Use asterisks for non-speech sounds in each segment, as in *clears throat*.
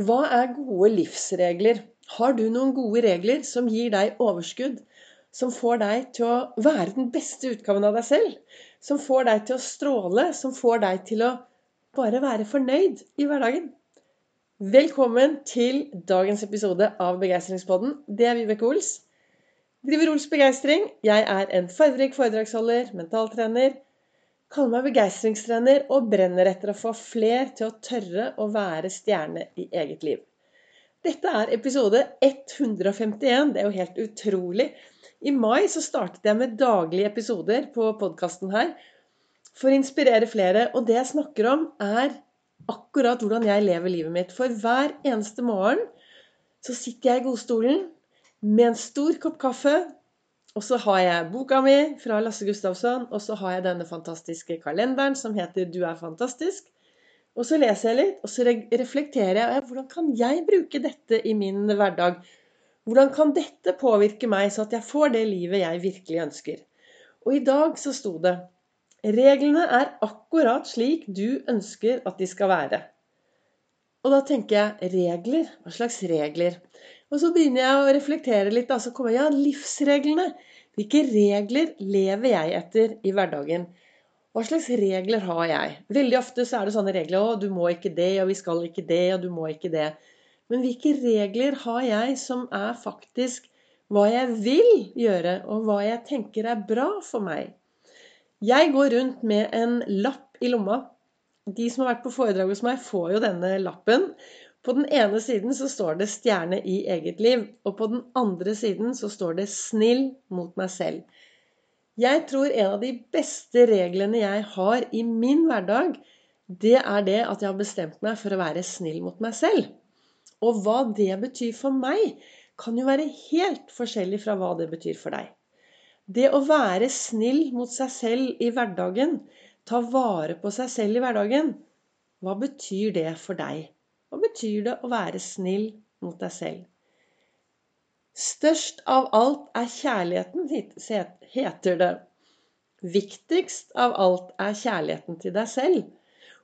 Hva er gode livsregler? Har du noen gode regler som gir deg overskudd? Som får deg til å være den beste utgaven av deg selv? Som får deg til å stråle? Som får deg til å bare være fornøyd i hverdagen? Velkommen til dagens episode av Begeistringspodden. Det er Vibeke Ols. Driver Ols Begeistring. Jeg er en fargerik foredragsholder, mentaltrener kaller meg begeistringstrener og brenner etter å få fler til å tørre å være stjerne i eget liv. Dette er episode 151. Det er jo helt utrolig. I mai så startet jeg med daglige episoder på podkasten her for å inspirere flere. Og det jeg snakker om, er akkurat hvordan jeg lever livet mitt. For hver eneste morgen så sitter jeg i godstolen med en stor kopp kaffe og så har jeg boka mi fra Lasse Gustavsson, og så har jeg denne fantastiske kalenderen som heter 'Du er fantastisk'. Og så leser jeg litt, og så reflekterer jeg hvordan kan jeg bruke dette i min hverdag? Hvordan kan dette påvirke meg så at jeg får det livet jeg virkelig ønsker? Og i dag så sto det Reglene er akkurat slik du ønsker at de skal være. Og da tenker jeg regler? Hva slags regler? Og så begynner jeg å reflektere litt. Da, så kommer jeg, ja, livsreglene. Hvilke regler lever jeg etter i hverdagen? Hva slags regler har jeg? Veldig ofte så er det sånne regler. Å, du må ikke det, og vi skal ikke det, og du må ikke det. Men hvilke regler har jeg som er faktisk hva jeg vil gjøre, og hva jeg tenker er bra for meg? Jeg går rundt med en lapp i lomma. De som har vært på foredrag hos meg, får jo denne lappen. På den ene siden så står det 'stjerne i eget liv', og på den andre siden så står det 'snill mot meg selv'. Jeg tror en av de beste reglene jeg har i min hverdag, det er det at jeg har bestemt meg for å være snill mot meg selv. Og hva det betyr for meg, kan jo være helt forskjellig fra hva det betyr for deg. Det å være snill mot seg selv i hverdagen, ta vare på seg selv i hverdagen, hva betyr det for deg? Hva betyr det å være snill mot deg selv? Størst av alt er kjærligheten, heter det. Viktigst av alt er kjærligheten til deg selv.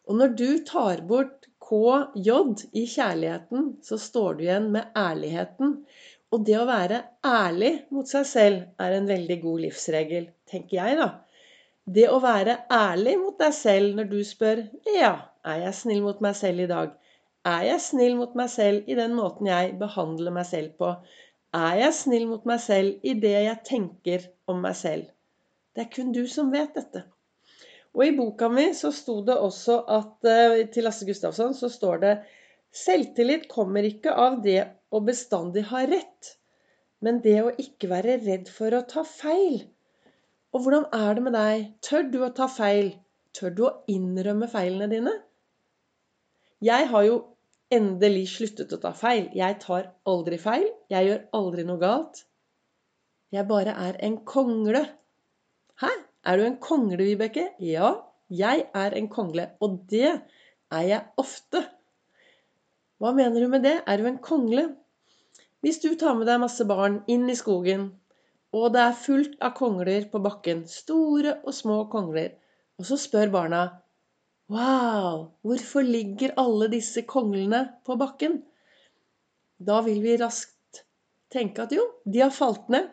Og når du tar bort KJ i kjærligheten, så står du igjen med ærligheten. Og det å være ærlig mot seg selv er en veldig god livsregel, tenker jeg, da. Det å være ærlig mot deg selv når du spør Ja, er jeg snill mot meg selv i dag? Er jeg snill mot meg selv i den måten jeg behandler meg selv på? Er jeg snill mot meg selv i det jeg tenker om meg selv? Det er kun du som vet dette. Og i boka mi så sto det også at eh, til Lasse Gustavsson så står det Selvtillit kommer ikke av det å bestandig ha rett, men det å ikke være redd for å ta feil. Og hvordan er det med deg? Tør du å ta feil? Tør du å innrømme feilene dine? Jeg har jo endelig sluttet å ta feil. Jeg tar aldri feil. Jeg gjør aldri noe galt. Jeg bare er en kongle. Hæ? Er du en kongle, Vibeke? Ja, jeg er en kongle. Og det er jeg ofte. Hva mener du med det? Er du en kongle? Hvis du tar med deg masse barn inn i skogen, og det er fullt av kongler på bakken, store og små kongler, og så spør barna Wow! Hvorfor ligger alle disse konglene på bakken? Da vil vi raskt tenke at jo, de har falt ned.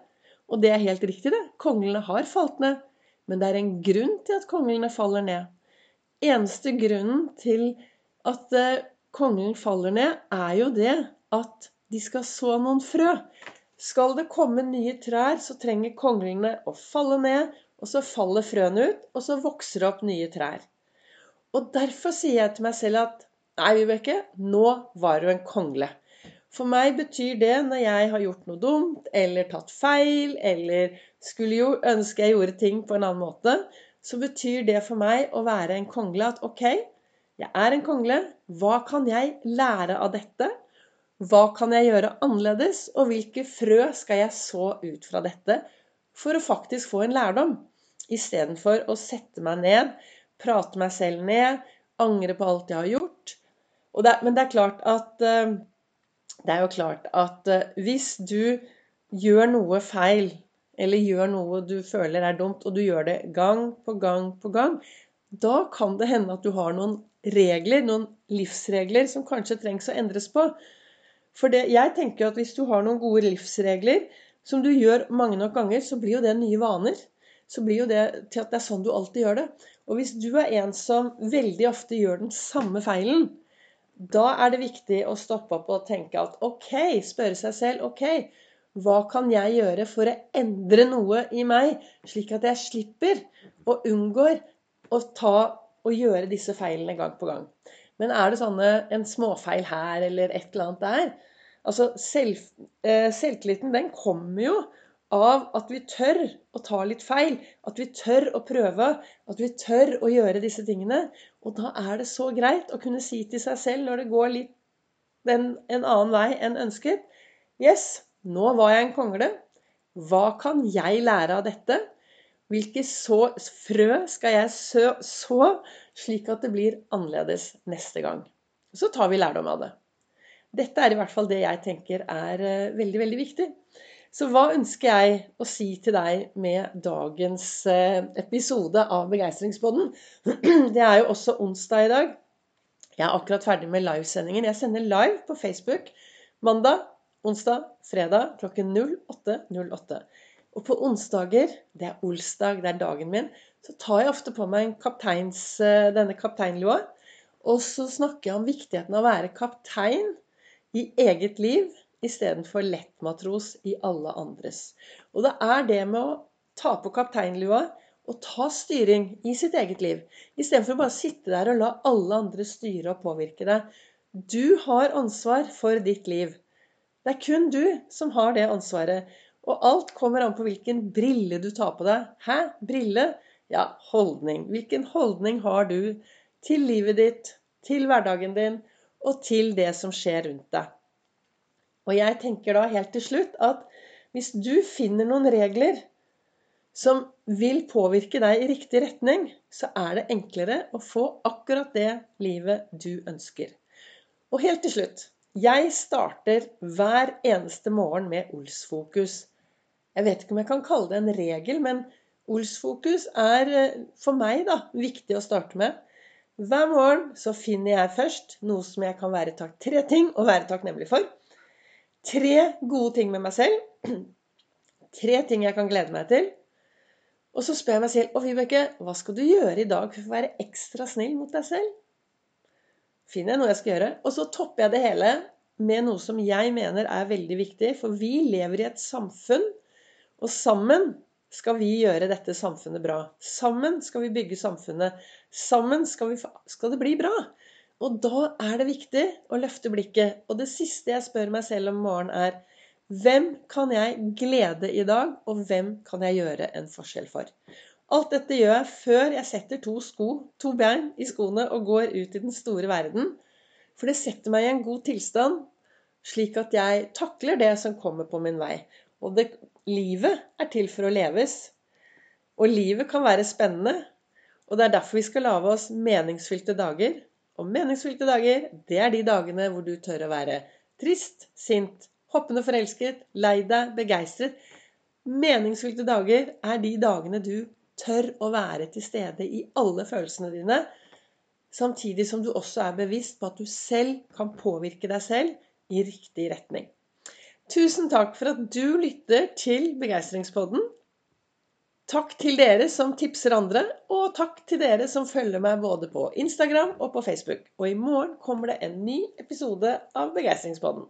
Og det er helt riktig, det. Konglene har falt ned. Men det er en grunn til at konglene faller ned. Eneste grunnen til at konglene konglen faller ned, er jo det at de skal så noen frø. Skal det komme nye trær, så trenger konglene å falle ned, og så faller frøene ut, og så vokser det opp nye trær. Og derfor sier jeg til meg selv at Nei, Vibeke, nå var du en kongle. For meg betyr det når jeg har gjort noe dumt, eller tatt feil, eller skulle jo ønske jeg gjorde ting på en annen måte, så betyr det for meg å være en kongle at ok, jeg er en kongle. Hva kan jeg lære av dette? Hva kan jeg gjøre annerledes? Og hvilke frø skal jeg så ut fra dette for å faktisk få en lærdom? Istedenfor å sette meg ned prate meg selv ned, angre på alt jeg har gjort. Det, men det er klart at eh, Det er jo klart at eh, hvis du gjør noe feil, eller gjør noe du føler er dumt, og du gjør det gang på gang på gang, da kan det hende at du har noen regler, noen livsregler, som kanskje trengs å endres på. For det, jeg tenker at hvis du har noen gode livsregler som du gjør mange nok ganger, så blir jo det nye vaner. Så blir jo det til at det er sånn du alltid gjør det. Og hvis du er en som veldig ofte gjør den samme feilen, da er det viktig å stoppe opp og tenke at ok, spørre seg selv ok, hva kan jeg gjøre for å endre noe i meg, slik at jeg slipper og unngår å ta og gjøre disse feilene gang på gang. Men er det sånne en småfeil her eller et eller annet der? Altså, selv, eh, Selvtilliten den kommer jo av at vi tør å ta litt feil. At vi tør å prøve. At vi tør å gjøre disse tingene. Og da er det så greit å kunne si til seg selv når det går litt den, en annen vei enn ønsket Yes, nå var jeg en kongle. Hva kan jeg lære av dette? Hvilke så, frø skal jeg så, så, slik at det blir annerledes neste gang? Så tar vi lærdom av det. Dette er i hvert fall det jeg tenker er uh, veldig, veldig viktig. Så hva ønsker jeg å si til deg med dagens uh, episode av Begeistringspodden? *clears throat* Det er jo også onsdag i dag. Jeg er akkurat ferdig med livesendingen. Jeg sender live på Facebook mandag onsdag, fredag klokken 08.08. Og på onsdager, det er olsdag, det er dagen min, så tar jeg ofte på meg kapteins, eh, denne kapteinlua. Og så snakker jeg om viktigheten av å være kaptein i eget liv istedenfor lettmatros i alle andres. Og det er det med å ta på kapteinlua og ta styring i sitt eget liv. Istedenfor å bare sitte der og la alle andre styre og påvirke deg. Du har ansvar for ditt liv. Det er kun du som har det ansvaret. Og alt kommer an på hvilken brille du tar på deg. Hæ? Brille? Ja, holdning. Hvilken holdning har du til livet ditt, til hverdagen din og til det som skjer rundt deg? Og jeg tenker da helt til slutt at hvis du finner noen regler som vil påvirke deg i riktig retning, så er det enklere å få akkurat det livet du ønsker. Og helt til slutt jeg starter hver eneste morgen med Olsfokus. Jeg vet ikke om jeg kan kalle det en regel, men Olsfokus er eh, for meg da, viktig å starte med. Hver morgen så finner jeg først noe som jeg kan være takk tre ting å være takknemlig for. Tre gode ting med meg selv. *clears throat* Tre ting jeg kan glede meg til. Og så spør jeg meg selv Å, Vibeke, hva skal du gjøre i dag for å være ekstra snill mot deg selv? finner jeg noe jeg skal gjøre. Og så topper jeg det hele med noe som jeg mener er veldig viktig. For vi lever i et samfunn, og sammen skal vi gjøre dette samfunnet bra. Sammen skal vi bygge samfunnet. Sammen skal, vi, skal det bli bra. Og da er det viktig å løfte blikket. Og det siste jeg spør meg selv om morgenen, er hvem kan jeg glede i dag, og hvem kan jeg gjøre en forskjell for? Alt dette gjør jeg før jeg setter to sko, to bein i skoene og går ut i den store verden. For det setter meg i en god tilstand, slik at jeg takler det som kommer på min vei. Og det, livet er til for å leves. Og livet kan være spennende. Og det er derfor vi skal lage oss meningsfylte dager. Og meningsfylte dager, det er de dagene hvor du tør å være trist, sint, hoppende forelsket, lei deg, begeistret. Meningsfylte dager er de dagene du tør å være til stede i alle følelsene dine, samtidig som du også er bevisst på at du selv kan påvirke deg selv i riktig retning. Tusen takk for at du lytter til Begeistringspodden. Takk til dere som tipser andre, og takk til dere som følger meg både på Instagram og på Facebook. Og i morgen kommer det en ny episode av Begeistringspodden.